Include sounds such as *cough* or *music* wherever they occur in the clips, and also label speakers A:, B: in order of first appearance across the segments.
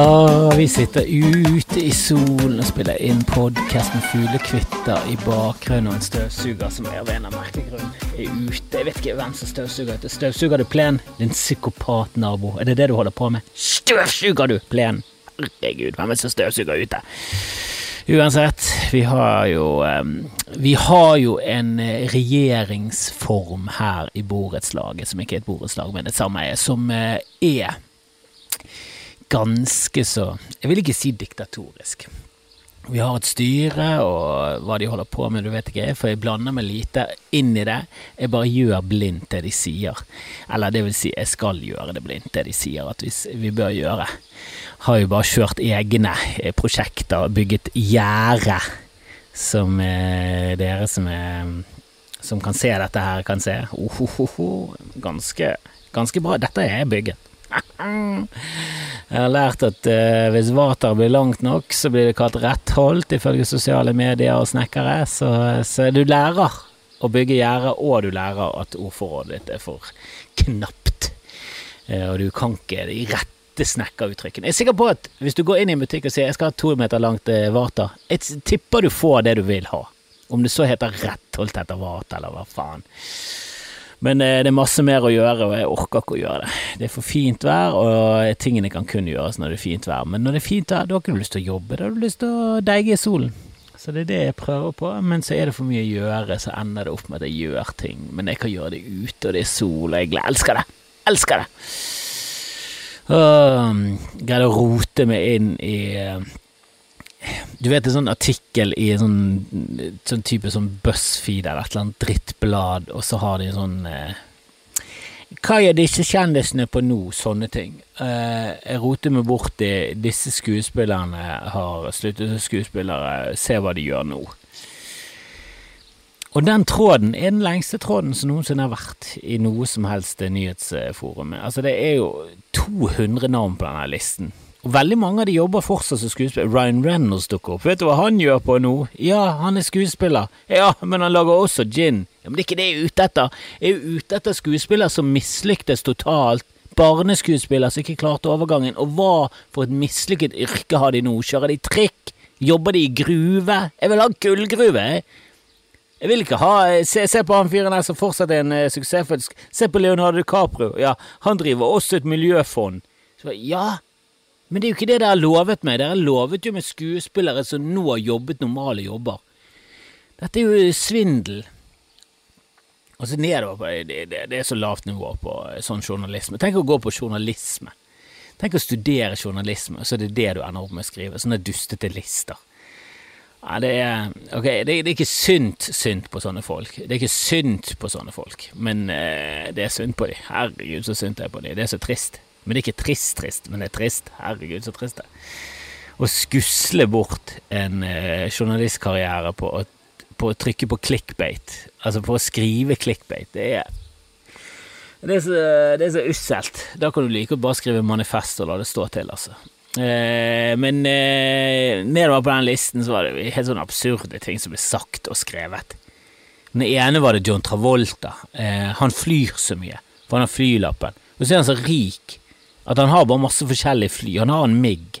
A: Ah, vi sitter ute i solen og spiller inn podkast med fuglekvitter i bakgrunnen og en støvsuger som er av en annen merkelig er ute. Jeg vet ikke hvem som støvsuger ute. Støvsuger du plen? Din psykopatnabo. Er det det du holder på med? Støvsuger du plen? Herregud, hvem er det som støvsuger ute? Uansett, vi har jo Vi har jo en eh, regjeringsform her i borettslaget, som ikke er et borettslag, men et sameie, som uh, er ganske så Jeg vil ikke si diktatorisk. Vi har et styre, og hva de holder på med, du vet ikke, for jeg blander meg lite inn i det. Jeg bare gjør blindt det de sier. Eller det vil si, jeg skal gjøre det blindt, det de sier at vi, bør gjøre. Har jo bare kjørt egne eh, prosjekter, bygget gjerde, som eh, dere som er som kan se dette her, kan se. Oh, oh, oh, ganske, ganske bra. Dette er jeg bygget. Jeg har lært at uh, hvis vater blir langt nok, så blir det kalt rettholdt, ifølge sosiale medier og snekkere. Så, så du lærer å bygge gjerde, og du lærer at ordforrådet ditt er for knapt. Uh, og du kan ikke de rette snekkeruttrykkene. Jeg er sikker på at hvis du går inn i en butikk og sier jeg skal ha to meter langt uh, vater, jeg tipper du får det du vil ha. Om det så heter rettholdt etter vater, eller hva faen. Men eh, det er masse mer å gjøre, og jeg orker ikke å gjøre det. Det er for fint vær, og tingene kan kun gjøres når det er fint vær. Men når det er fint vær, da har ikke du lyst til å jobbe, da har du lyst til å deige i solen. Så det er det jeg prøver på, men så er det for mye å gjøre, så ender det opp med at jeg gjør ting. Men jeg kan gjøre det ute, og det er sol, og jeg elsker det! Elsker det! Greide å rote meg inn i du vet en sånn artikkel i en sånn, sånn type sånn BuzzFeed eller et eller annet drittblad, og så har de sånn eh, Hva gjør disse kjendisene på nå? Sånne ting. Eh, jeg roter meg bort i disse skuespillerne har sluttet som skuespillere, se hva de gjør nå. Og den tråden er den lengste tråden som noensinne har vært i noe som helst nyhetsforum. Altså, det er jo 200 navn på denne listen. Og veldig mange av de jobber fortsatt som skuespiller. Ryan Reynolds dukker opp. Vet du hva han gjør på nå? Ja, han er skuespiller. Ja, men han lager også gin. Ja, men det er ikke det jeg er ute etter. Jeg er ute etter skuespiller som mislyktes totalt. Barneskuespiller som ikke klarte overgangen. Og hva for et mislykket yrke har de nå? Kjører de trikk? Jobber de i gruve? Jeg vil ha gullgruve, jeg. Jeg vil ikke ha Se, se på han fyren der som fortsatt er en uh, suksessfull Se på Leonardo DiCaprio. Ja, han driver også et miljøfond. Så, ja, men det er jo ikke det dere lovet meg. Dere lovet jo med skuespillere som nå har jobbet normale jobber. Dette er jo svindel. Og så nedover på det, det, det, er så lavt nivå på eh, sånn journalisme. Tenk å gå på journalisme. Tenk å studere journalisme, og så er det det du ender opp med å skrive. Sånne dustete lister. Ja, det er okay, det, det er ikke synd synd på sånne folk. Det er ikke synd på sånne folk, men eh, det er synd på dem. Herregud, så synd det er på dem. Det er så trist. Men det er ikke trist-trist, men det er trist. Herregud, så trist det er. Å skusle bort en eh, journalistkarriere på å, på å, trykke på clickbait, altså på å skrive clickbait, det er det er, så, det er så usselt. Da kan du like å bare skrive manifest og la det stå til, altså. Eh, men eh, nedover på den listen så var det helt sånne absurde ting som ble sagt og skrevet. Den ene var det John Travolta. Eh, han flyr så mye, for han har flylappen. Og så er han så rik at han har bare masse forskjellige fly. Han har en MIG.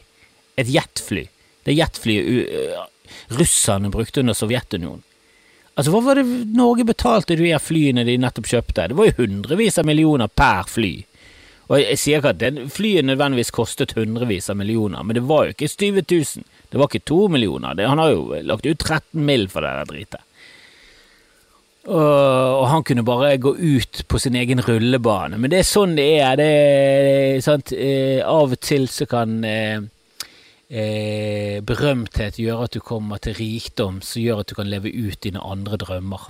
A: Et jetfly. Det jetflyet russerne brukte under Sovjetunionen. Altså, hva var det Norge betalte de her flyene de nettopp kjøpte? Det var jo hundrevis av millioner per fly. Og jeg sier ikke at flyet nødvendigvis kostet hundrevis av millioner, men det var jo ikke 20 000. Det var ikke to millioner. Han har jo lagt ut 13 mill. for det der dritet. Og, han kunne bare gå ut på sin egen rullebane. Men det er sånn det er. Det er sant? Eh, av og til så kan eh, eh, berømthet gjøre at du kommer til rikdom, som gjør at du kan leve ut dine andre drømmer.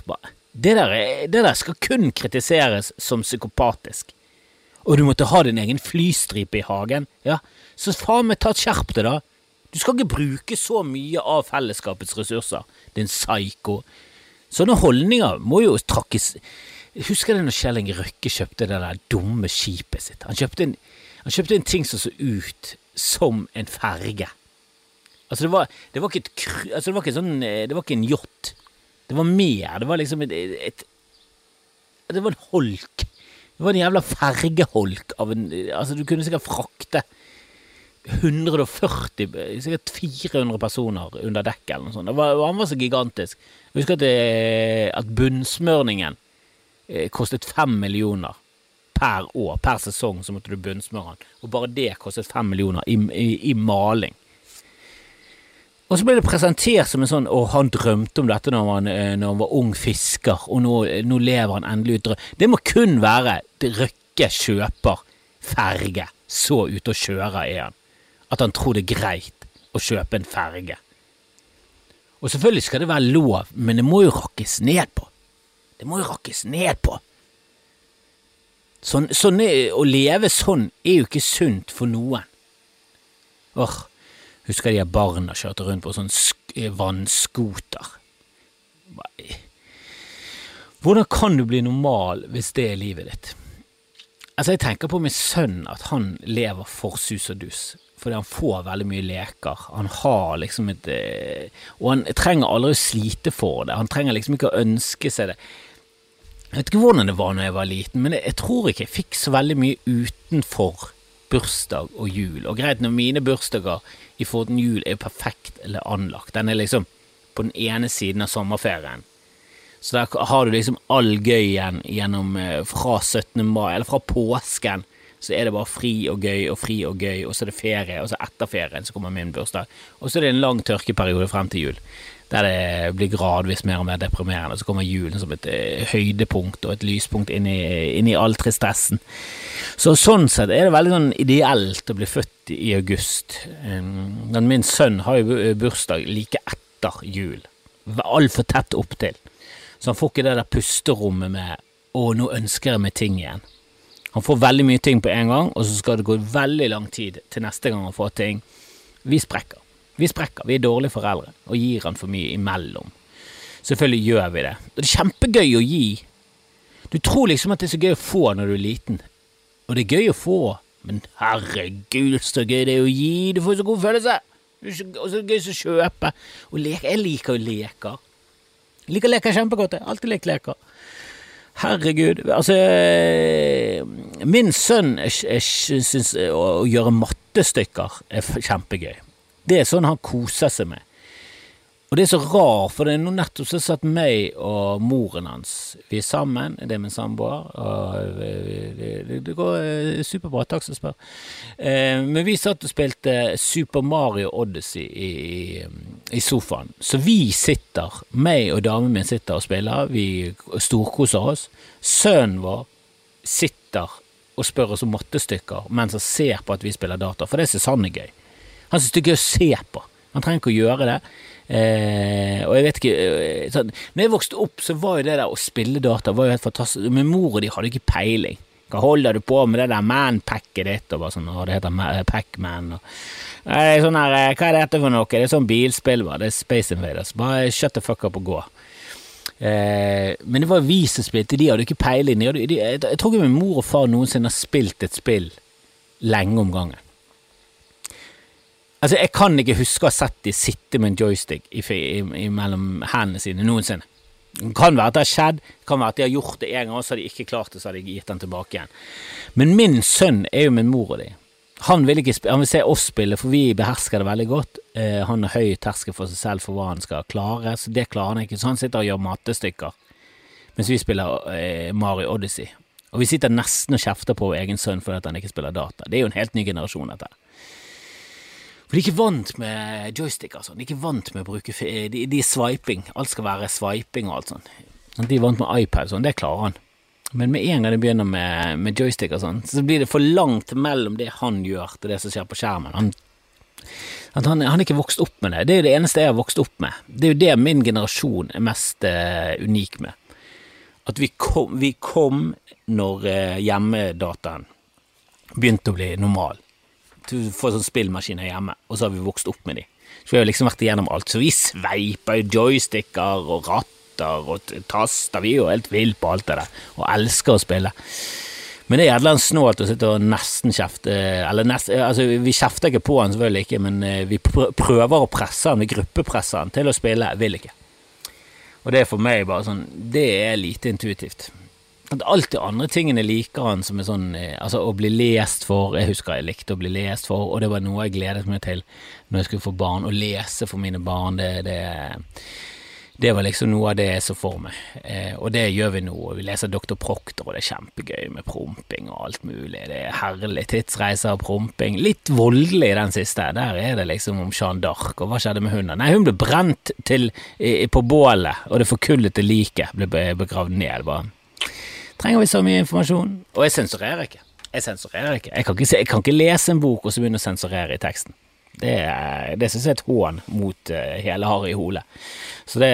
A: Det der, det der skal kun kritiseres som psykopatisk. Og du måtte ha din egen flystripe i hagen. Ja, så faen meg ta et skjerp deg, da. Du skal ikke bruke så mye av fellesskapets ressurser, din psyko. Sånne holdninger må jo trakkes Husker du når Kjell Inge Røkke kjøpte det der dumme skipet sitt? Han kjøpte, en, han kjøpte en ting som så ut som en ferge. Altså, det var, det var ikke et altså, det var ikke sånn Det var ikke en yacht. Det var mer. Det var liksom et, et, et Det var en holk. Det var en jævla fergeholk av en Altså, du kunne sikkert frakte 140, sikkert 400 personer under dekk eller noe sånt. Var, han var så gigantisk. Husker at, at bunnsmørningen eh, kostet fem millioner per år, per sesong, så måtte du bunnsmøre den. Og bare det kostet fem millioner i, i, i maling. Og så ble det presentert som en sånn Og han drømte om dette når han, eh, når han var ung fisker, og nå, nå lever han endelig ut drøm. Det må kun være Røkke kjøper ferge. Så ute og kjører er han. At han tror det er greit å kjøpe en ferge. Og selvfølgelig skal det være lov, men det må jo rakkes ned på. Det må jo rakkes ned på. Sånn, sånn er, å leve sånn er jo ikke sunt for noen. Åh, husker de barna kjørte rundt på sånn vannscooter. Hvordan kan du bli normal hvis det er livet ditt? Altså, jeg tenker på min sønn, at han lever for sus og dus. Fordi han får veldig mye leker. Han har liksom et eh, Og han trenger aldri å slite for det. Han trenger liksom ikke å ønske seg det. Jeg vet ikke hvordan det var når jeg var liten, men jeg tror ikke jeg fikk så veldig mye utenfor bursdag og jul. Og greit, når mine bursdager i forhold til jul er perfekt eller anlagt. Den er liksom på den ene siden av sommerferien. Så der har du liksom all gøyen gjennom eh, fra 17. mai, eller fra påsken. Så er det bare fri og gøy og fri og gøy, og så er det ferie, og så etter ferien så kommer min bursdag. Og så er det en lang tørkeperiode frem til jul, der det blir gradvis mer og mer deprimerende. Så kommer julen som et uh, høydepunkt og et lyspunkt inn i, inn i all tristessen. Så sånn sett er det veldig sånn ideelt å bli født i august. Men min sønn har jo bursdag like etter jul. Altfor tett opptil. Så han får ikke det der pusterommet med 'Å, nå ønsker jeg meg ting igjen'. Han får veldig mye ting på en gang, og så skal det gå veldig lang tid til neste gang han får ting. Vi sprekker. Vi sprekker. Vi er dårlige foreldre og gir han for mye imellom. Selvfølgelig gjør vi det. Det er kjempegøy å gi. Du tror liksom at det er så gøy å få når du er liten. Og det er gøy å få, men herregud, så gøy det er å gi. Du får så god følelse. Og så gøy å kjøpe. Og leke. Jeg liker jo leker. Jeg liker leker kjempegodt. Jeg har alltid lekt leker. Herregud. Altså Min sønn syns å gjøre mattestykker er kjempegøy. Det er sånn han koser seg med. Og det er så rart, for det er nå nettopp så satt meg og moren hans Vi er sammen, det er min samboer. Og det, det går eh, superbra, takk som spør. Eh, men vi satt og spilte Super Mario Odyssey i, i, sofaen. Så vi sitter, meg og damen min sitter og spiller, vi storkoser oss. Sønnen vår sitter og spør oss om mattestykker mens han ser på at vi spiller data, for det syns han er gøy. Han syns det er gøy å se på. Han trenger ikke å gjøre det. Eh, og jeg vet ikke eh, sånn, Når jeg vokste opp, så var jo det der å spille data var jo helt fantastisk. Men mor og de hadde ikke peiling. Hva holder du på med det der man-packet ditt? Og bare sånn, å, det heter Pac-Man. Eh, sånn her, eh, hva er dette for noe? Det er sånn bilspill, bare. Det er Space Invaders. Bare shut the fuck up og gå. Eh, men det var vi som spilte, de hadde ikke peiling. De de, jeg, jeg tror ikke min mor og far noensinne har spilt et spill lenge om gangen. Altså, jeg kan ikke huske å ha sett de sitte med en joystick i, i, i, mellom hendene sine noensinne. Det kan være at det har skjedd, det kan være at de har gjort det en gang, så har de ikke klart det, så har de gitt den tilbake igjen. Men min sønn er jo min mor og de. Han vil, ikke, han vil se oss spille, for vi behersker det veldig godt. Eh, han har høy terskel for seg selv for hva han skal klare, så det klarer han ikke. Så han sitter og gjør matestykker mens vi spiller eh, Mario Odyssey. Og vi sitter nesten og kjefter på egen sønn fordi han ikke spiller data. Det er jo en helt ny generasjon, dette. For de er ikke vant med joystick, altså. De er ikke vant med å bruke De, de er swiping. Alt skal være swiping og alt sånt. De er vant med iPad, sånn. Det klarer han. Men med en gang de begynner med, med joystick og sånn, så blir det for langt mellom det han gjør, til det som skjer på skjermen. Han, han, han er ikke vokst opp med det. Det er jo det eneste jeg har vokst opp med. Det er jo det min generasjon er mest uh, unik med. At vi kom, vi kom når uh, hjemmedataen begynte å bli normal. Du får sånn spillmaskiner hjemme, og så har vi vokst opp med de. Så vi har liksom vært igjennom alt. Så vi sveiper joysticker og ratter og taster. Vi er jo helt ville på alt det der, og elsker å spille. Men det er jævla snålt å sitte og nesten kjefte Eller nest, altså, vi kjefter ikke på han, selvfølgelig ikke, men eh, vi prøver å presse han, vi gruppepresser han til å spille. Vil ikke. Og det er for meg bare sånn Det er lite intuitivt. At alt de andre tingene liker han som er sånn eh, Altså å bli lest for Jeg husker jeg likte å bli lest for, og det var noe jeg gledet meg til når jeg skulle få barn. Å lese for mine barn, det, det, det var liksom noe av det jeg så for meg. Eh, og det gjør vi nå. Vi leser Dr. Proctor, og det er kjempegøy med promping og alt mulig. Det er herlig. Tidsreiser og promping. Litt voldelig den siste. Der er det liksom om Jeanne d'Arc, og hva skjedde med hunden? Nei, hun ble brent til, på bålet, og det forkullete liket ble begravd ned. bare Trenger vi så mye informasjon? Og jeg sensurerer ikke. Jeg sensurerer ikke. Jeg kan ikke, jeg kan ikke lese en bok og så begynne å sensurere i teksten. Det, det synes jeg er et hån mot uh, hele Harry Hole. Så, det,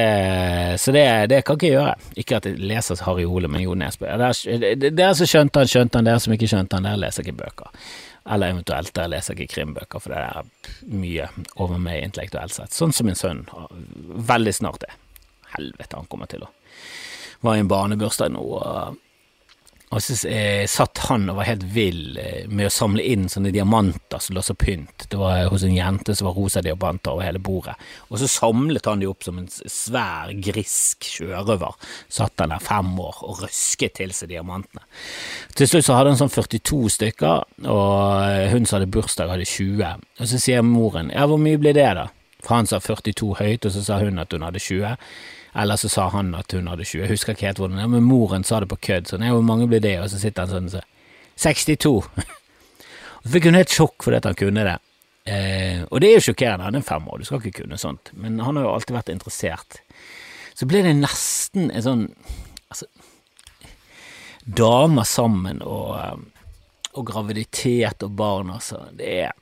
A: så det, det, kan ikke jeg gjøre. Ikke at jeg leser Harry Hole, men Jo Nesbø. Dere som skjønte han, skjønte han. Dere som ikke skjønte han, dere leser ikke bøker. Eller eventuelt dere leser ikke krimbøker, for det er mye over meg intellektuelt sett. Sånn som min sønn veldig snart er. Helvete, han kommer til å Var i en barnebursdag nå. og og så eh, satt han og var helt vill eh, med å samle inn sånne diamanter som lå så pynt. Det var hos en jente som var rosa diamanter over hele bordet. Og så samlet han de opp som en svær, grisk sjørøver. Satt han der fem år og røsket til seg diamantene. Til slutt så hadde han sånn 42 stykker, og eh, hun som hadde bursdag, hadde 20. Og så sier moren ja, hvor mye blir det, da? For han sa 42 høyt, og så sa hun at hun hadde 20. Eller så sa han at hun hadde 20. Jeg husker ikke helt hvordan det er, men moren sa det på kødd. Sånn, hvor mange blir det? Og så sitter han sånn så 62. *laughs* og så fikk hun helt sjokk fordi at han kunne det. Eh, og det er jo sjokkerende, han er fem år, du skal ikke kunne sånt, men han har jo alltid vært interessert. Så ble det nesten en sånn altså, Damer sammen og, og graviditet og barn, altså. Det er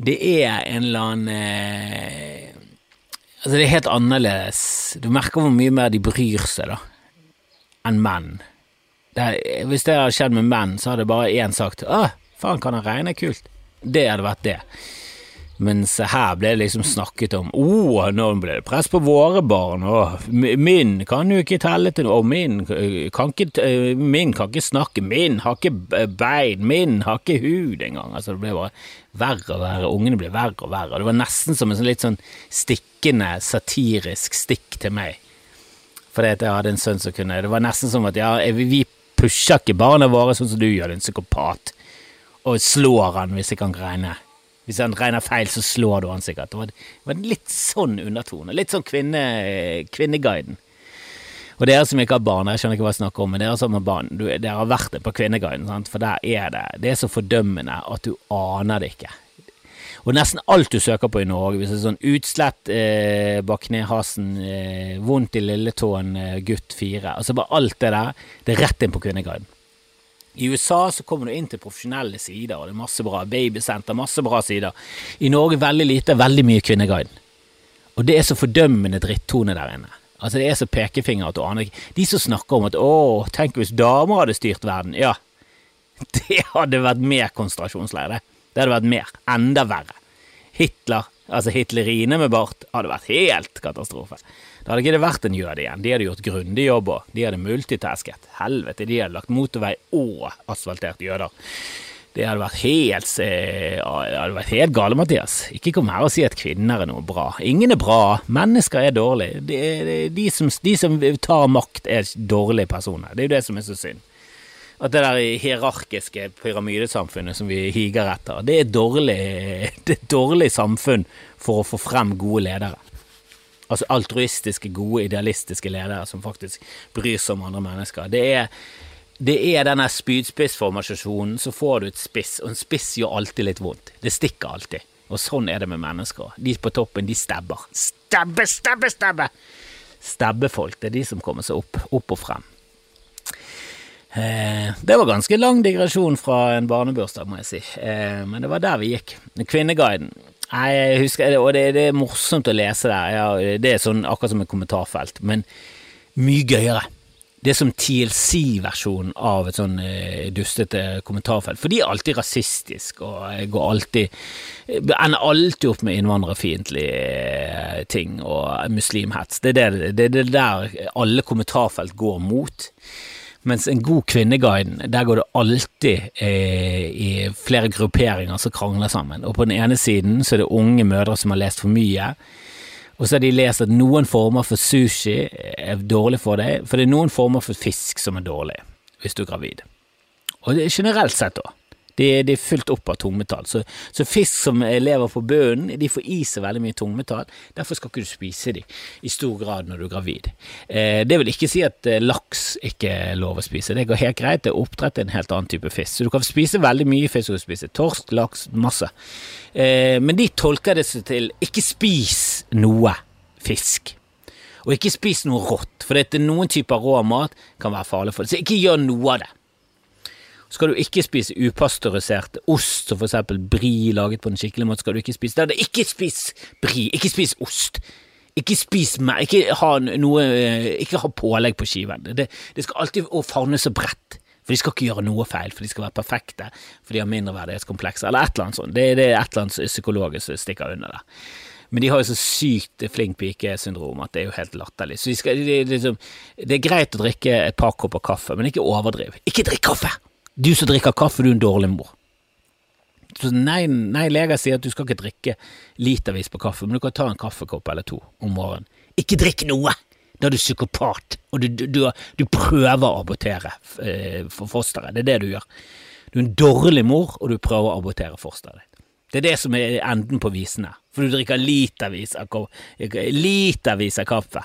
A: Det er en eller annen eh, Altså, det er helt annerledes. Du merker hvor mye mer de bryr seg, da, enn menn. Det hvis det hadde skjedd med menn, så hadde bare én sagt 'Å, faen, kan han regne? Kult'. Det hadde vært det. Mens her ble det liksom snakket om Å, oh, nå ble det press på våre barn, og min kan jo ikke telle til noe, og min kan ikke, min kan ikke snakke, min har ikke bein, min har ikke hud engang. Altså, det ble bare verre og verre, ungene ble verre og verre. Og Det var nesten som en sånn litt sånn stikkende, satirisk stikk til meg. Fordi at jeg hadde en sønn som kunne Det var nesten som at ja, vi pusher ikke barna våre sånn som du gjør, din psykopat, og slår han hvis jeg kan regne. Hvis han regner feil, så slår du han sikkert. Det var, det var litt sånn undertone. Litt sånn kvinne, Kvinneguiden. Og dere som ikke har barn, jeg skjønner ikke hva jeg snakker om, men dere som har barn, du, dere har vært det på Kvinneguiden, sant? for der er det Det er så fordømmende at du aner det ikke. Og nesten alt du søker på i Norge, hvis det er sånn utslett eh, bak knehasen, eh, vondt i lilletåen, eh, gutt fire, altså bare alt det der, det er rett inn på Kvinneguiden. I USA så kommer du inn til profesjonelle sider, og det er masse bra babysenter, masse bra sider. I Norge veldig lite, veldig mye Kvinneguiden. Og det er så fordømmende drittone der inne. Altså Det er så pekefinger at du aner ikke De som snakker om at 'å, tenk hvis damer hadde styrt verden', ja, *laughs* det hadde vært mer konsentrasjonsleir, det. Det hadde vært mer. Enda verre. Hitler, altså Hitlerine med bart, hadde vært helt katastrofe. Da hadde ikke det vært en jøde igjen. De hadde gjort grundig jobb òg. De hadde multitasket. Helvete, de hadde lagt motorvei og asfaltert jøder. Det hadde vært helt, hadde vært helt gale, Mathias. Ikke kom her og si at kvinner er noe bra. Ingen er bra. Mennesker er dårlige. De, de, de, som, de som tar makt, er dårlige personer. Det er jo det som er så synd. At det der hierarkiske pyramidesamfunnet som vi higer etter, det er dårlig, *laughs* det er dårlig samfunn for å få frem gode ledere. Altså altruistiske, gode, idealistiske ledere som faktisk bryr seg om andre mennesker. Det er, det er denne spydspissformasjonen, så får du et spiss, og en spiss gjør alltid litt vondt. Det stikker alltid. Og sånn er det med mennesker. De på toppen, de stabber. Stabbe, stabbe, stabbe! Stabbefolk, det er de som kommer seg opp, opp og frem. Eh, det var ganske lang digresjon fra en barnebursdag, må jeg si, eh, men det var der vi gikk. Kvinneguiden. Nei, jeg husker, og det, det, er morsomt å lese der. Ja, det er sånn akkurat som et kommentarfelt, men mye gøyere. Det er som TLC-versjonen av et sånn eh, dustete kommentarfelt. For de er alltid rasistiske og går alltid Ender alltid opp med innvandrerfiendtlige eh, ting og muslimhets. Det er det, det, det der alle kommentarfelt går mot. Mens en god kvinneguide, der går det alltid eh, i flere grupperinger som krangler sammen. Og på den ene siden så er det unge mødre som har lest for mye, Og så har de lest at noen former for sushi er dårlig for deg, for det er noen former for fisk som er dårlig hvis du er gravid. Og det er generelt sett, da. De, de, er fylt opp av tungmetall. Så, så, fisk som lever på bunnen, de får i seg veldig mye tungmetall. Derfor skal ikke du spise dem i stor grad når du er gravid. Eh, det vil ikke si at eh, laks ikke er lov å spise. Det går helt greit. Det er oppdrett en helt annen type fisk. Så du kan spise veldig mye fisk. Du kan spise torsk, laks, masse. Eh, men de tolker det seg til ikke spis noe fisk. Og ikke spis noe rått, for noen typer rå mat kan være farlig for deg. Så ikke gjør noe av det. Skal du ikke spise upasteurisert ost, som for eksempel brie laget på en skikkelig måte. skal du Ikke spise det. Ikke spis brie, ikke spis ost. Ikke spis mer, ikke ha noe Ikke ha pålegg på skiven. Det, det skal alltid å favnes så bredt. For de skal ikke gjøre noe feil, for de skal være perfekte, for de har mindreverdighetskomplekser, eller et eller annet sånt. Det, det er et eller annet psykologisk som stikker under der. Men de har jo så sykt flink pike-syndrom at det er jo helt latterlig. Så de skal, de, de, det er greit å drikke et par kopper kaffe, men ikke overdriv. Ikke drikk kaffe! Du som drikker kaffe, du er en dårlig mor. Så nei, nei, leger sier at du skal ikke drikke litervis på kaffe, men du kan ta en kaffekopp eller to om morgenen. Ikke drikk noe! Da er du psykopat, og du, du, du, du prøver å abortere eh, for fosteret. Det er det du gjør. Du er en dårlig mor, og du prøver å abortere fosteret ditt. Det er det som er enden på visene, for du drikker litervis av, litervis av kaffe.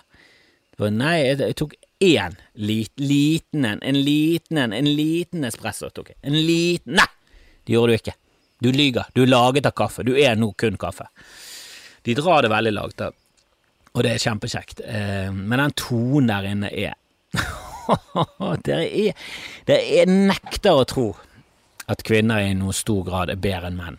A: For nei, jeg tok én lit, liten en, en liten en, en liten espresso tok jeg. En liten Nei, det gjorde du ikke. Du lyver. Du er laget av kaffe. Du er nå kun kaffe. De drar det veldig lavt, og det er kjempekjekt. Eh, men den tonen der inne er *laughs* Dere er Dere nekter å tro at kvinner i noe stor grad er bedre enn menn.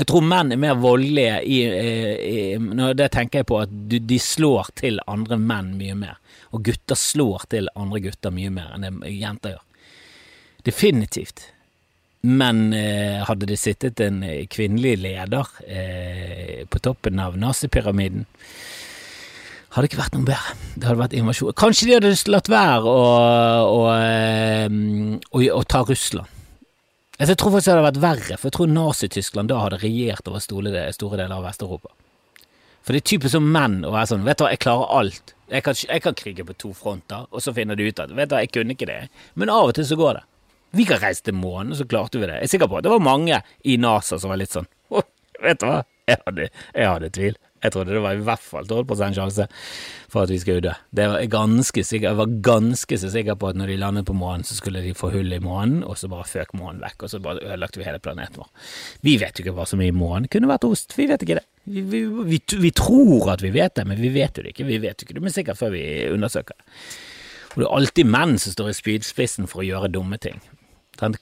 A: Jeg tror menn er mer voldelige i, i, i Det tenker jeg på at de slår til andre menn mye mer. Og gutter slår til andre gutter mye mer enn det jenter gjør. Definitivt. Men eh, hadde det sittet en kvinnelig leder eh, på toppen av nazipyramiden, hadde ikke vært noe bedre. Det hadde vært invasjon. Kanskje de hadde latt være å, å, eh, å, å ta Russland. Jeg tror faktisk det hadde vært verre, for jeg tror Nazi-Tyskland da hadde regjert over store, deler av Vest-Europa. For det er typisk som menn å være sånn Vet du hva, jeg klarer alt. Jeg kan, jeg kan, krige på to fronter, og så finner du ut at Vet du hva, jeg kunne ikke det. Men av og til så går det. Vi kan reise til månen, så klarte vi det. Jeg er sikker på at det var mange i NASA som var litt sånn *laughs* Vet du hva, jeg hadde, jeg hadde tvil. Jeg trodde det var i hvert fall 12 sjanse for at vi skulle dø. Det var ganske sikker, jeg var ganske så sikker på at når de landet på månen, så skulle de få hull i månen, og så bare føk månen vekk, og så bare ødelagte vi hele planeten vår. Vi vet jo ikke hva som er i månen. Kunne vært ost. Vi vet ikke det. Vi, vi, vi, vi, tror at vi vet det, men vi vet jo det ikke. Vi vet jo ikke det, men sikkert før vi undersøker det. Og det er alltid menn som står i spydspissen for å gjøre dumme ting.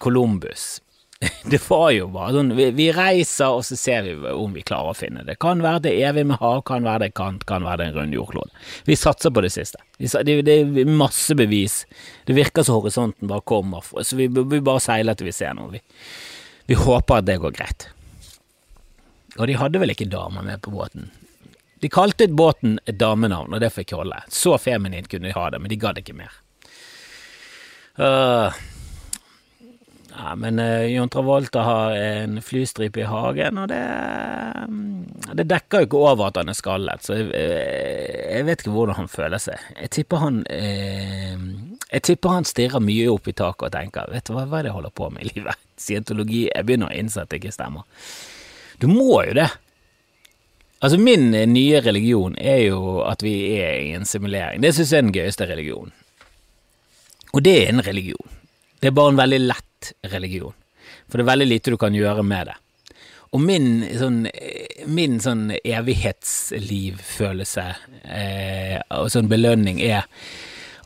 A: Columbus *laughs* det var jo bare sånn vi, vi, reiser, og så ser vi om vi klarer å finne det. Kan være det evig med hav, kan være det kant, kan være det en rund jordklode. Vi satser på det siste. Det, det er masse bevis. Det virker som horisonten bare kommer, så vi, vi bare seiler til vi ser noe. Vi, vi håper at det går greit. Og de hadde vel ikke damer med på båten. De kalte båten et damenavn, og det fikk holde. Så feminint kunne de ha det, men de gadd ikke mer. Uh, ja, men uh, Jon Travolta har en flystripe i hagen, og det, mm, det dekker jo ikke over at han er skallet, så jeg, eh, jeg, vet ikke hvordan han føler seg. Jeg tipper han uh, Jeg tipper han stirrer mye opp i taket og tenker vet du hva, hva er det jeg holder på med i livet? *laughs* Scientologi Jeg begynner å innse at det ikke stemmer. Du må jo det. Altså, min nye religion er jo at vi er i en simulering. Det syns jeg er den gøyeste religionen. Og det er en religion. Det er bare en veldig lett religion. For det er veldig lite du kan gjøre med det. Og min sånn, min sånn evighetslivfølelse eh, og sånn belønning er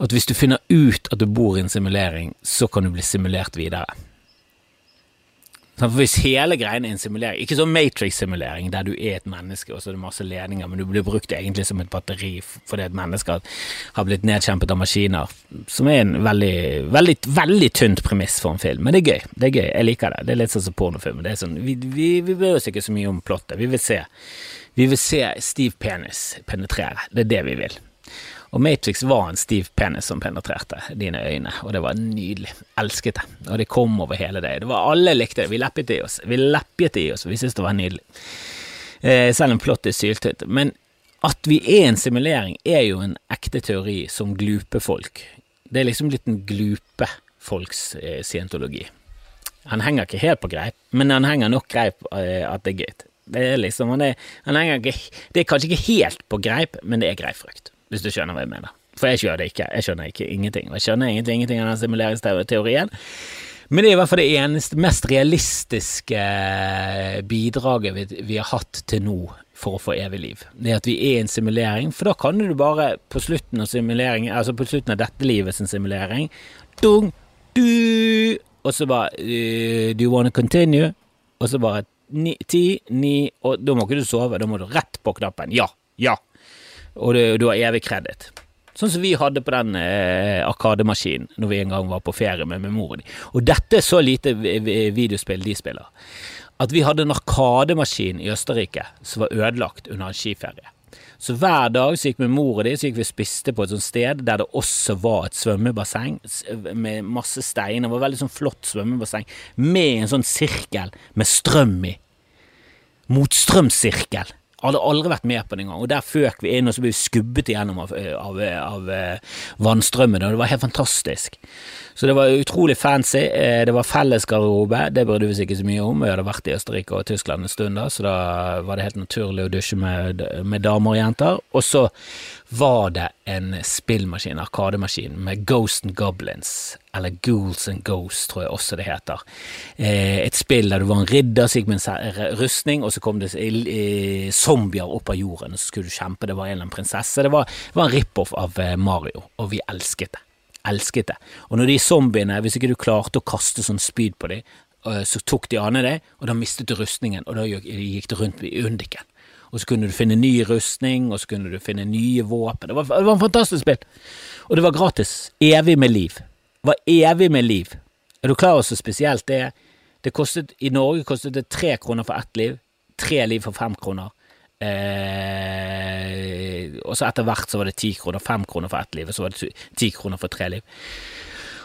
A: at hvis du finner ut at du bor i en simulering, så kan du bli simulert videre. For Hvis hele greiene er en simulering, ikke sånn Matrix-simulering der du er et menneske og så er det masse ledninger, men du blir brukt egentlig som et batteri fordi et menneske har blitt nedkjempet av maskiner, som er en veldig, veldig, veldig tynt premiss for en film. Men det er gøy. Det er gøy. Jeg liker det. Det er litt sånn som pornofilm. Det er sånn, vi, vi, vi bryr oss ikke så mye om plottet. Vi vil se, vi vil se Steve Penis penetrere. Det er det vi vil. Og Matrix var en stiv penis som penetrerte dine øyne, og det var nydelig. Elsket det. Og det kom over hele deg. Det var Alle likte det. Vi leppet i oss. Vi leppet i oss, vi syntes det var nydelig. Eh, selv om plottet er syltynt. Men At vi er en simulering, er jo en ekte teori som glupe folk. Det er liksom litt en glupe folks eh, scientologi. Han henger ikke helt på greip, men han henger nok greip eh, at det er gøy. Det er liksom, han er, han henger ikke, det er kanskje ikke helt på greip, men det er greifrykt, hvis du skjønner hva jeg mener. For jeg skjønner ikke, jeg skjønner ikke ingenting. Jeg skjønner ingenting, ingenting av den simuleringsteorien. Men det er i hvert fall det eneste, mest realistiske eh, bidraget vi, vi, har hatt til nå for å få evig liv. Det er at vi er en simulering, for da kan du bare på slutten av simuleringen, altså på slutten av dette livet sin simulering dung, du, Og så bare uh, Do you wanna continue? Og så bare ti, ni Og da må ikke du sove, da må du rett på knappen. Ja, ja. Og du, har evig kreditt. Sånn som vi hadde på den eh, Arkademaskinen når vi en gang var på ferie med, med moren din. Og dette er så lite videospill de spiller, at vi hadde en Arkademaskin i Østerrike som var ødelagt under en skiferie. Så hver dag så gikk vi med mor di så gikk vi og spiste på et sånt sted der det også var et svømmebasseng med masse steiner. Det var veldig sånn flott svømmebasseng med en sånn sirkel med strøm i. Motstrømssirkel. Hadde aldri vært med på det engang. Og der føk vi inn, og så ble vi skubbet igjennom av, av, av, av vannstrømmen, og det var helt fantastisk. Så det var utrolig fancy. Eh, det var felles garderobe, det burde vi ikke så mye om. Vi hadde vært i Østerrike og Tyskland en stund da, så da var det helt naturlig å dusje med, med damer og jenter. Og så var det en spillmaskin, arkademaskin, med Ghost and Goblins, eller Ghouls and Ghosts, tror jeg også det heter. Eh, et spill der du var en ridder som gikk med en rustning, og så kom det zombier opp av jorden, og så skulle du kjempe. Det var en eller annen prinsesse. Det var, det var en rip-off av eh, Mario, og vi elsket det. Elsket det. Og når de zombiene, hvis ikke du klarte å kaste sånn spyd på dem, så tok de an deg, og da mistet du rustningen, og da gikk det rundt i undiken og så kunne du finne ny rustning, og så kunne du finne nye våpen. Det var, det var en fantastisk spill. Og det var gratis. Evig med liv. Var evig med liv. Er du klar over så spesielt det er? Det I Norge kostet det tre kroner for ett liv. Tre liv for fem kroner. Eh, og så etter hvert så var det ti kroner, fem kroner for ett liv, og så var det ti kroner for tre liv.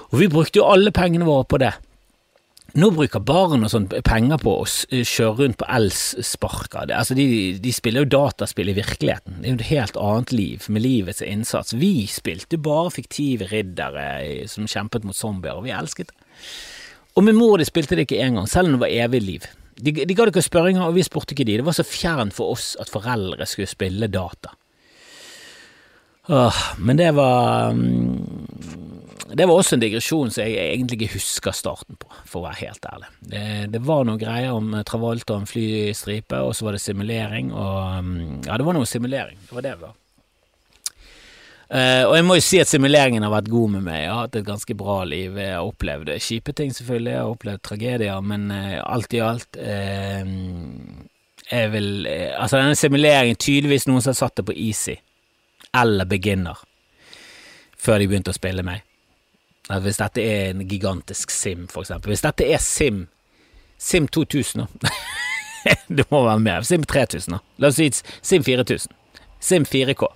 A: Og vi brukte jo alle pengene våre på det. Nå bruker barn og sånn penger på å kjøre rundt på elsparker. Altså de, de, spiller jo dataspill i virkeligheten. Det er jo et helt annet liv, med livets innsats. Vi spilte bare fiktive riddere som kjempet mot zombier, og vi elsket det. Og min mor de spilte det ikke engang, selv om det var evig liv. De, de ga det ikke spørringer, og vi spurte ikke de. Det var så fjernt for oss at foreldre skulle spille data. Åh, men det var um det var også en digresjon som jeg egentlig ikke husker starten på, for å være helt ærlig. Det, det var noen greier om Travolta og en flystripe, og så var det simulering, og mm, Ja, det var noe simulering. Det var det det var. Uh, og jeg må jo si at simuleringen har vært god med meg. Jeg har hatt et ganske bra liv. Jeg har opplevd kjipe ting, selvfølgelig. Jeg har opplevd tragedier, men uh, alt i alt uh, Jeg vil Altså, denne simuleringen Tydeligvis noen som har satt det på easy, eller beginner, før de begynte å spille meg. Hvis dette er en gigantisk Sim, for eksempel. Hvis dette er Sim, Sim 2000, da. *laughs* det må være mer. Sim 3000, da. La oss si Sim 4000. Sim 4K.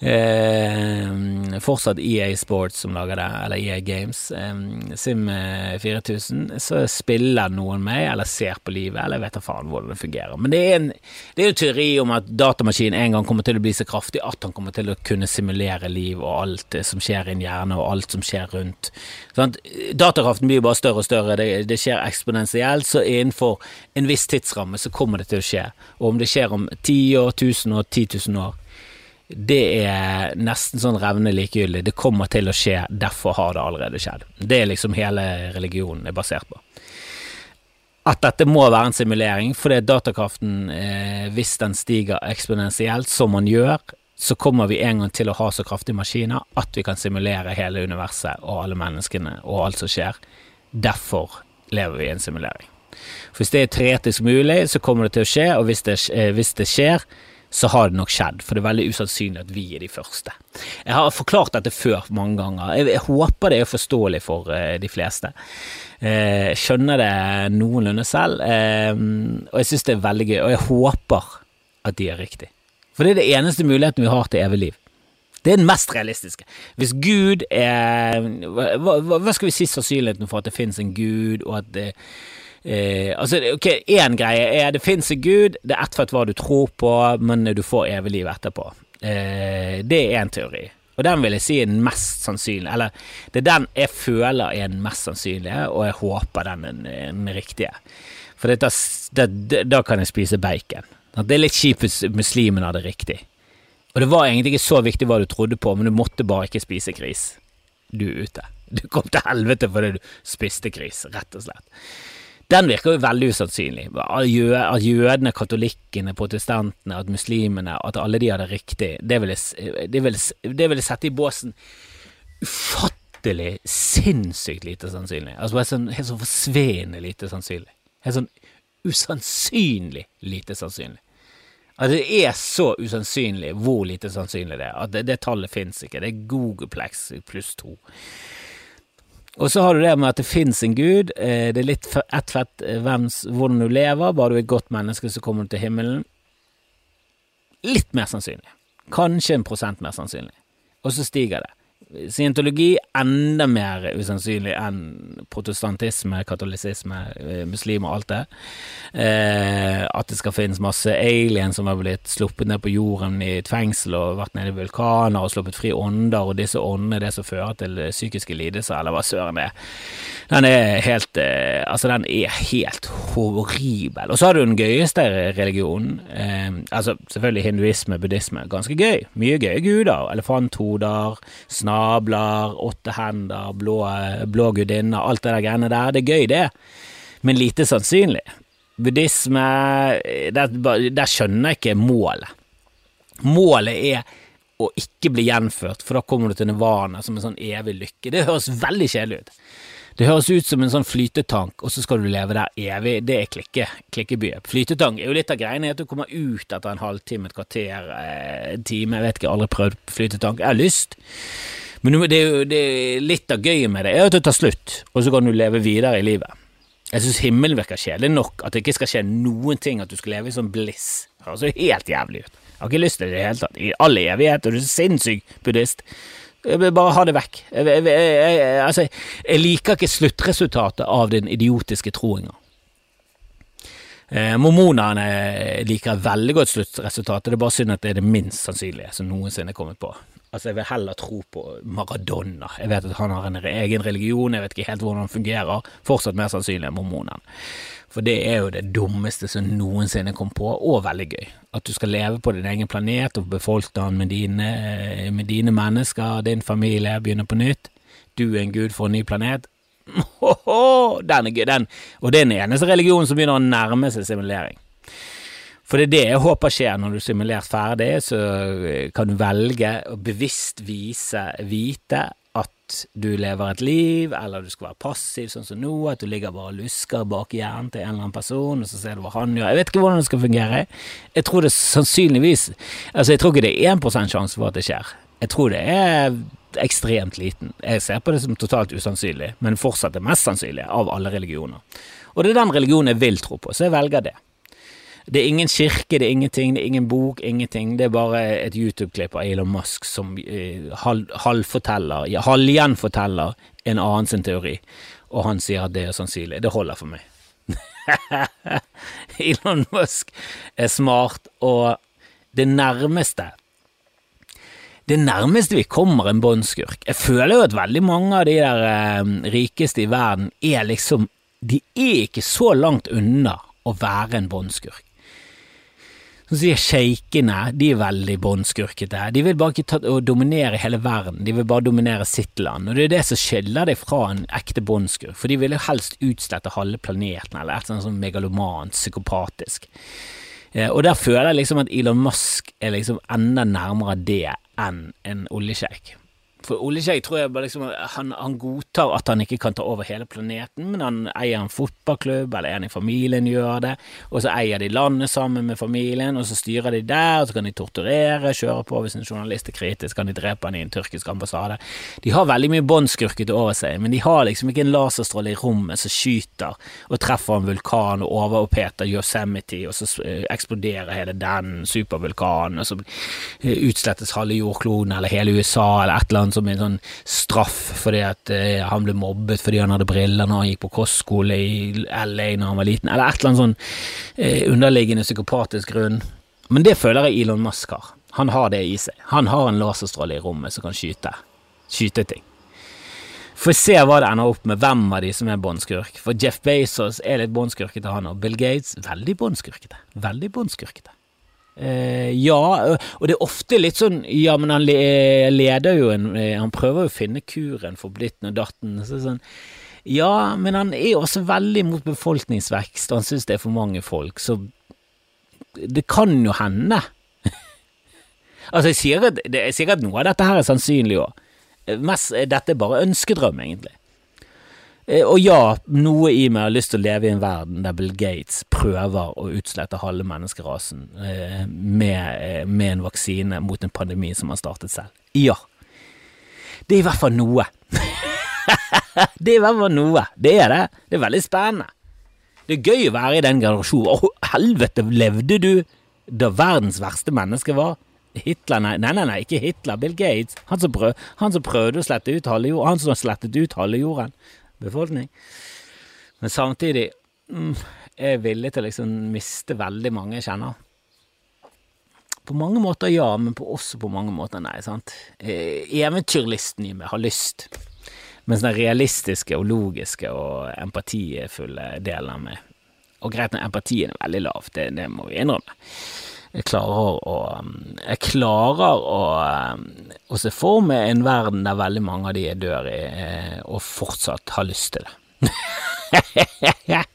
A: Eh, fortsatt EA Sports som lager det, eller EA Games. Eh, Sim 4000. Så spiller noen med, eller ser på livet, eller vet da faen hvordan det fungerer. Men det er, en, det er jo teori om at datamaskinen en gang kommer til å bli så kraftig at han kommer til å kunne simulere liv og alt som skjer i en hjerne, og alt som skjer rundt. Sånn, datakraften blir bare større og større, det, det skjer eksponentielt, så innenfor en viss tidsramme så kommer det til å skje. Og om det skjer om ti år, tusen år, ti tusen år det er nesten sånn revne likegyldig. Det kommer til å skje, derfor har det allerede skjedd. Det er liksom hele religionen er basert på. At dette må være en simulering, fordi datakraften, eh, hvis den stiger eksponentielt, som man gjør, så kommer vi en gang til å ha så kraftige maskiner at vi kan simulere hele universet og alle menneskene og alt som skjer. Derfor lever vi i en simulering. For hvis det er teoretisk mulig, så kommer det til å skje, og hvis det, eh, hvis det skjer, så har det nok skjedd, for det er veldig usannsynlig at vi er de første. Jeg har forklart dette før mange ganger. Jeg, håper det er forståelig for uh, de fleste. Uh, jeg skjønner det noenlunde selv, uh, og jeg syns det er veldig gøy, og jeg håper at de er riktig. For det er det eneste muligheten vi har til evig liv. Det er den mest realistiske. Hvis Gud er hva, hva, hva skal vi si sannsynligheten for at det finnes en Gud, og at det Eh, altså, ok, Én greie er det fins en gud, det er ett for hva du tror på, men du får evig liv etterpå. Eh, det er én teori. Og den vil jeg si er den mest sannsynlige. Eller det er den jeg føler er den mest sannsynlige, og jeg håper den er den riktige. For da, det, da kan jeg spise bacon. Det er litt kjipt hvis muslimene hadde riktig. Og det var egentlig ikke så viktig hva du trodde på, men du måtte bare ikke spise gris. Du er ute. Du kom til helvete fordi du spiste gris, rett og slett. Den virker jo veldig usannsynlig. At jødene, katolikkene, protestantene, at muslimene, at alle de hadde riktig, det ville, det vil, det ville sette i båsen ufattelig, sinnssykt lite sannsynlig. Altså bare sånn, helt sånn forsvinnende lite sannsynlig. Helt sånn usannsynlig lite sannsynlig. At det er så usannsynlig hvor lite sannsynlig det er. At det, det tallet fins ikke. Det er Googleplex pluss to. Og så har du det med at det fins en gud. Eh, det er litt ett fett eh, hvordan du lever. Bare du er et godt menneske, så kommer du til himmelen. Litt mer sannsynlig. Kanskje en prosent mer sannsynlig. Og så stiger det. Scientologi enda mer usannsynlig enn protestantisme, katolisisme, muslim og alt det. Eh, at det skal finnes masse aliens som har blitt sluppet ned på jorden i et fengsel og vært nede i vulkaner og sluppet fri ånder, og disse åndene er det som fører til psykiske lidelser, eller hva søren det er. Den er helt eh, Altså, den er helt horribel. Og så har du den gøyeste religionen. Eh, altså, selvfølgelig hinduisme, buddhisme. Ganske gøy. Mye gøye guder. Elefanthoder, snabler, åtte hender, blå, blå gudinner, alt det der greiene der. Det er gøy, det. Men lite sannsynlig. Buddhisme der, der skjønner jeg ikke målet. Målet er å ikke bli gjenført, for da kommer du til nirvana som en sånn evig lykke. Det høres veldig kjedelig ut. Det høres ut som en sånn flytetank, og så skal du leve der evig. Det er klikke, klikkebye. Flytetank er jo litt av greiene at du kommer ut etter en halvtime, et kvarter, eh, en time. Jeg vet ikke, jeg har aldri prøvd flytetank. Jeg har lyst. Men det er jo det er litt av gøyet med det er at det tar slutt, og så kan du leve videre i livet. Jeg syns himmelen virker kjedelig nok, at det ikke skal skje noen ting, at du skal leve i sånn bliss. Det høres jo helt jævlig ut. Jeg har ikke lyst til det i det hele tatt. I all evighet, og du er sinnssyk buddhist. Bare ha det vekk. Jeg, jeg, jeg, altså, jeg liker ikke sluttresultatet av den idiotiske troinga. Eh, mormonerne liker veldig godt sluttresultatet, det er bare synd at det er det minst sannsynlige som noensinne er kommet på. Altså, jeg vil heller tro på Maradona. Jeg vet at han har en egen religion, jeg vet ikke helt hvordan han fungerer. Fortsatt mer sannsynlig enn mormonen. For det er jo det dummeste som noensinne kom på, og veldig gøy. At du skal leve på din egen planet og befolke den med dine, med dine mennesker, din familie, begynne på nytt. Du er en gud for en ny planet. *laughs* Den er gøy, den. Og det er den eneste religionen som begynner å nærme seg simulering. For det er det jeg håper skjer når du er simulert ferdig, så kan du velge å bevisst vise, vite at du lever et liv, eller du skal være passiv, sånn som nå, at du ligger bare og lusker bak hjernen til en eller annen person, og så ser du hva han gjør. Jeg vet ikke hvordan det skal fungere. Jeg tror det sannsynligvis Altså, jeg tror ikke det er 1 sjanse for at det skjer. Jeg tror det er ekstremt liten. Jeg ser på det som totalt usannsynlig, men fortsatt det mest sannsynlige av alle religioner. Og det er den religionen jeg vil tro på, så jeg velger det. Det er ingen kirke, det er ingenting, det er ingen bok, ingenting. Det er bare et YouTube-klipp av Elon Musk som halv halvforteller, ja, halvgjenforteller en annen sin teori, og han sier at det er sannsynlig. Det holder for meg. *laughs* Elon Musk er smart, og det nærmeste det nærmeste vi kommer en båndskurk Jeg føler jo at veldig mange av de der eh, rikeste i verden er liksom De er ikke så langt unna å være en båndskurk. Så sier sjeikene, de er veldig båndskurkete. De vil bare ikke ta, dominere hele verden, de vil bare dominere sitt land. Og det er det som skiller dem fra en ekte båndskurk, for de vil jo helst utslette halve planeten, eller et sånt sånn megalomant, psykopatisk. Eh, og der føler jeg liksom at Elon Musk er liksom enda nærmere det enn en oljesjeik. For Ole Kjegg tror jeg bare liksom, han, han, godtar at han ikke kan ta over hele planeten, men han eier en fotballklubb, eller en i familien gjør det, og så eier de landet sammen med familien, og så styrer de der, og så kan de torturere, kjøre på hvis en journalist er kritisk, kan de drepe han i en tyrkisk ambassade. De har veldig mye båndskurkete over seg, men de har liksom ikke en laserstråle i rommet som skyter og treffer en vulkan og overoppheter Yosemite, og så eh, eksploderer hele den supervulkanen, og så eh, utslettes halve jordkloden eller hele USA eller et eller annet som en sånn straff fordi at eh, han ble mobbet fordi han hadde briller når han gikk på kostskole i LA når han var liten, eller et eller annet sånn eh, underliggende psykopatisk grunn. Men det føler jeg Elon Musk har. Han har det i seg. Han har en laserstråle i rommet som kan skyte, skyte ting. Får se hva det ender opp med, hvem av de som er båndskurk. For Jeff Bezos er litt båndskurkete, han, og Bill Gates veldig båndskurkete. Veldig båndskurkete. Eh, ja, og det er ofte litt sånn Ja, men han leder jo en eh, Han prøver jo å finne kuren for blitten og datten. Så sånn, ja, men han er også veldig mot befolkningsvekst, han syns det er for mange folk, så det kan jo hende. *laughs* altså, jeg sier, at, jeg sier at noe av dette her er sannsynlig òg. Dette er bare ønskedrøm, egentlig. Eh, og ja, noe i meg har lyst til å leve i en verden der Bill Gates prøver å utslette halve menneskerasen eh, med, eh, med, en vaksine mot en pandemi som han startet selv. Ja. Det er i hvert fall noe. *laughs* det er i hvert fall noe. Det er det. Det er veldig spennende. Det er gøy å være i den generasjonen. Å, helvete, levde du da verdens verste menneske var? Hitler, nei, nei, nei, ikke Hitler. Bill Gates. Han som, prøv, han som prøvde å slette ut halve jorden. Han som slettet ut halve jorden befolkning. Men samtidig mm, er jeg villig til å liksom miste veldig mange jeg kjenner. På mange måter ja, men på også på mange måter nei. sant? Eventyrlysten eventyrlisten i meg har lyst, mens den realistiske og logiske og empatifulle delen av meg Og greit nok, empatien er veldig lav, det, det må vi innrømme. Jeg klarer å Jeg klarer å, å se for meg en verden der veldig mange av de jeg dør i, eh, og fortsatt har lyst til det. *laughs*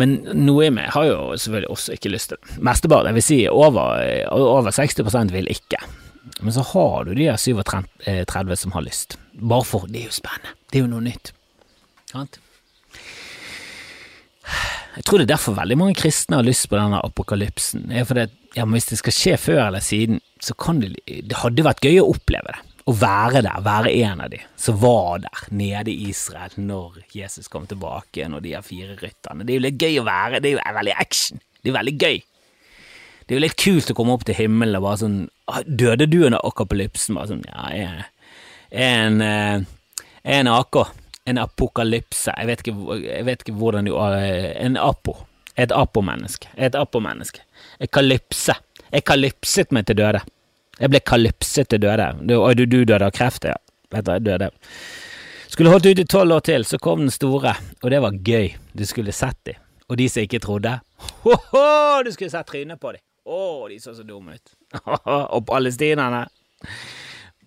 A: Men noe i meg har jo selvfølgelig også ikke lyst til det. Mesteparten, jeg vil si over, over 60% vil ikke. Men så har du de 37 eh, som har lyst. Bare for Det er jo spennende. Det er jo noe nytt. Sant? Jeg tror det er derfor veldig mange kristne har lyst på denne apokalypsen. Det er fordi at, ja, Hvis det skal skje før eller siden, så kan det Det hadde vært gøy å oppleve det. Å være der, være en av de som var der nede i Israel når Jesus kom tilbake og de har fire rytterne. Det er jo litt gøy å være. Det er jo veldig action. Det er veldig gøy. Det er jo litt kult å komme opp til himmelen og bare sånn Døde du under apokalypsen? Bare sånn Ja, jeg er en, eh, en AK en apokalypse. Jeg vet ikke, jeg vet ikke hvordan du En apo. Et apomenneske. Et apomenneske. Et kalypse. Jeg kalypset meg til døde. Jeg ble kalypset til døde. Du, du, du døde av kreft, ja. Vet du, døde. Skulle holdt ut i tolv år til, så kom den store, og det var gøy. Du skulle sett dem. Og de som ikke trodde, ho-ho, du skulle sett trynet på dem. Å, de så så dumme ut. *laughs* og palestinerne.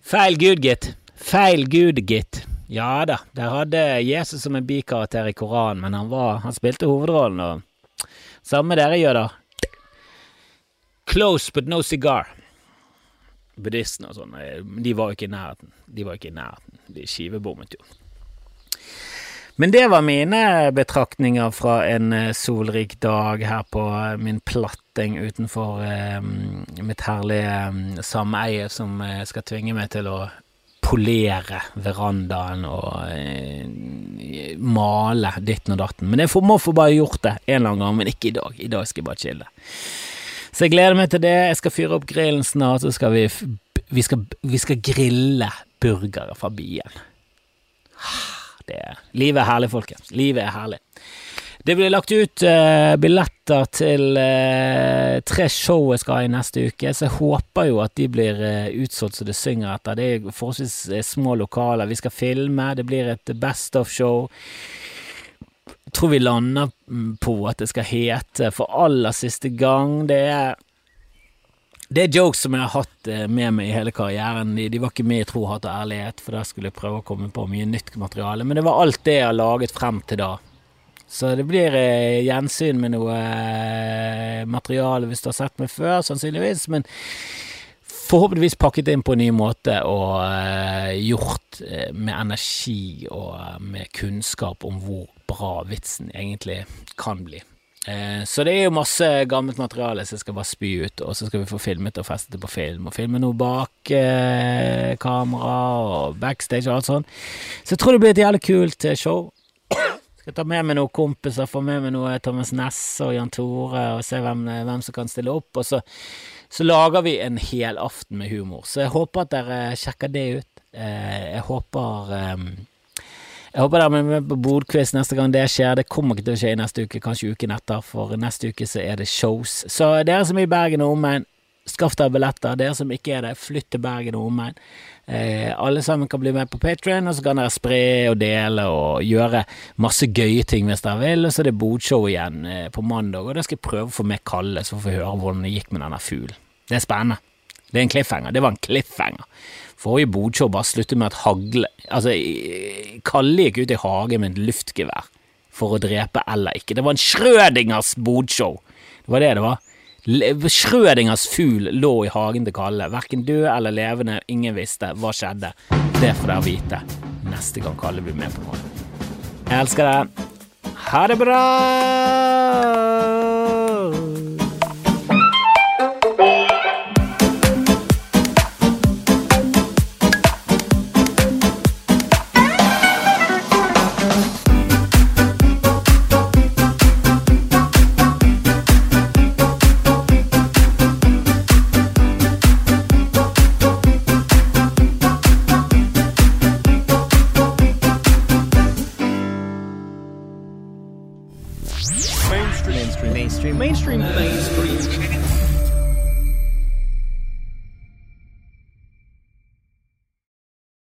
A: Feil gud, gitt. Feil gud, gitt. Ja da, der hadde Jesus som en bikarakter i Koranen, men han, var, han spilte hovedrollen, og samme dere gjør, da. Close but no cigar. Buddhistene og sånn, eh, de var jo ikke i nærheten. De var ikke i nærheten. De skivebommet jo. Men det var mine betraktninger fra en eh, solrik dag her på eh, min platting utenfor mitt herlige sameie som skal tvinge meg til å polere verandaen og eh, male ditten og datten. Men jeg må få bare gjort det en eller annen gang, men ikke i dag. I dag skal jeg bare chille. Så jeg gleder meg til det. Jeg skal fyre opp grillen snart, så skal vi, vi, skal, vi skal grille burgere fra byen. Det, livet er herlig, folkens. Livet er herlig. Det blir lagt ut uh, billetter til uh, tre show jeg skal ha i neste uke, så jeg håper jo at de blir uh, utsolgt så det synger etter. Det er forholdsvis små lokaler. Vi skal filme, det blir et Best of-show. Tror vi lander mm, på at det skal hete for aller siste gang. Det er det er jokes som jeg har hatt med meg i hele karrieren. De, de var ikke med i Tro, hat og ærlighet, for der skulle jeg prøve å komme på mye nytt materiale. Men det var alt det jeg har laget frem til da. Så det blir eh, gjensyn med noe eh, materiale hvis du har sett meg før, sannsynligvis. Men forhåpentligvis pakket inn på en ny måte og eh, gjort eh, med energi og eh, med kunnskap om hvor bra vitsen egentlig kan bli. Eh, så det er jo masse gammelt materiale som skal bare spy ut, og så skal vi få filmet og festet det på film, og filme noe bak kamera og backstage og alt sånt. Så jeg tror det blir et jævlig kult show. Skal ta med meg noen kompiser, få med meg noe Thomas Nesse og Jan Tore, og se hvem, hvem som kan stille opp. Og så, så lager vi en hel aften med humor. Så jeg håper at dere sjekker det ut. Eh, jeg håper eh, jeg håper dere er med på Bodquiz neste gang det skjer. Det kommer ikke til å skje i neste uke, kanskje uken etter, for neste uke så er det shows. Så dere som er i Bergen og omegn, skaff deg billetter. Dere som ikke er det, flytt til Bergen og omegn. Eh, alle sammen kan bli med på Patrion, og så kan dere spre og dele og gjøre masse gøye ting hvis dere vil. Og så er det bodshow igjen eh, på mandag, og da skal jeg prøve å få med Kalle, så får vi høre hvordan det gikk med denne fuglen. Det er spennende. Det er en cliffhanger. Det var en cliffhanger. Forrige bodshow bare sluttet med at hagle Altså, Kalle gikk ut i hagen med et luftgevær for å drepe eller ikke. Det var en Schrødingers bodshow. Det var det det var. Schrødingers fugl lå i hagen til Kalle. Verken død eller levende, ingen visste. Hva skjedde? Det får dere vite neste gang Kalle blir med på noe. Jeg elsker deg. Ha det bra!